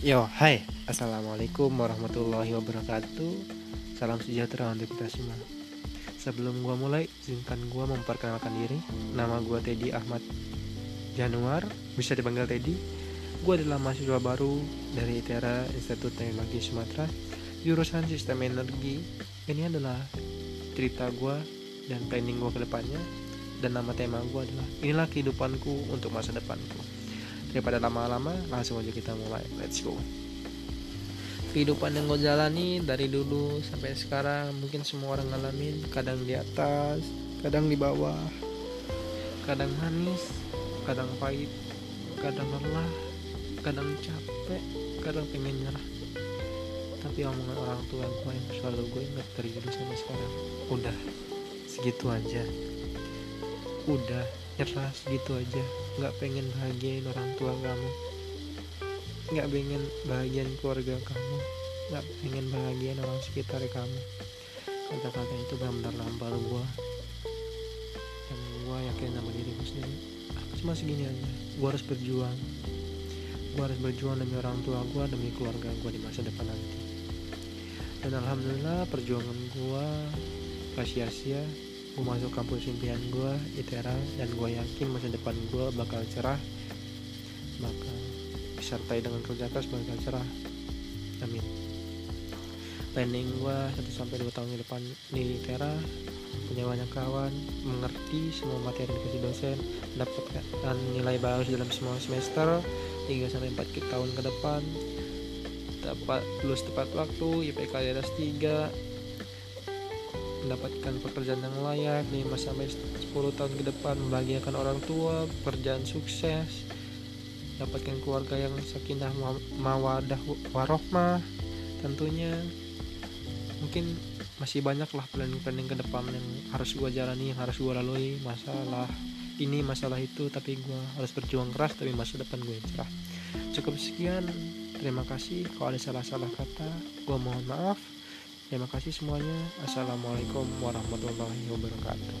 Yo, hai, assalamualaikum warahmatullahi wabarakatuh. Salam sejahtera untuk kita semua. Sebelum gua mulai, izinkan gua memperkenalkan diri. Nama gua Teddy Ahmad Januar, bisa dipanggil Teddy. Gua adalah mahasiswa baru dari ITERA Institut Teknologi Sumatera, jurusan Sistem Energi. Ini adalah cerita gua dan planning gua ke depannya. Dan nama tema gua adalah inilah kehidupanku untuk masa depanku daripada lama-lama langsung aja kita mulai. Let's go. Kehidupan yang gue jalani dari dulu sampai sekarang mungkin semua orang ngalamin. Kadang di atas kadang di bawah. Kadang manis kadang pahit kadang lelah kadang capek kadang pengen nyerah. Tapi omongan orang tua gue yang selalu gue ingat dari dulu sampai sekarang udah segitu aja. Udah nyerah segitu aja. Nggak pengen bahagiain orang tua kamu. Nggak pengen bahagian keluarga kamu. Nggak pengen bahagiain orang sekitar kamu. Kata-kata itu benar-benar nampar gue dan gue yakin sama diriku sendiri. Aku cuma segini aja. Gue harus berjuang. Gue harus berjuang demi orang tua gue demi keluarga gue di masa depan nanti. Dan alhamdulillah perjuangan gue sia-sia gue masuk kampus impian gue ITERA dan gue yakin masa depan gue bakal cerah bakal disertai dengan kerja keras bakal cerah. Amin. Planning gue 1 sampai 2 tahun ke depan di ITERA punya banyak kawan mengerti semua materi dikasih dosen mendapatkan nilai bagus dalam semua semester 3 sampai 4 tahun ke depan. Dapat lulus tepat waktu IPK di atas 3 mendapatkan pekerjaan yang layak 5 sampai 10 tahun ke depan membahagiakan orang tua, pekerjaan sukses, dapatkan keluarga yang sakinah mawadah warohmah tentunya mungkin masih banyak lah planning-planning ke depan yang harus gue jalani, yang harus gue lalui. Masalah ini masalah itu tapi gue harus berjuang keras tapi masa depan gue cerah. Cukup sekian terima kasih. Kalau ada salah-salah kata gue mohon maaf Terima kasih semuanya. Assalamualaikum warahmatullahi wabarakatuh.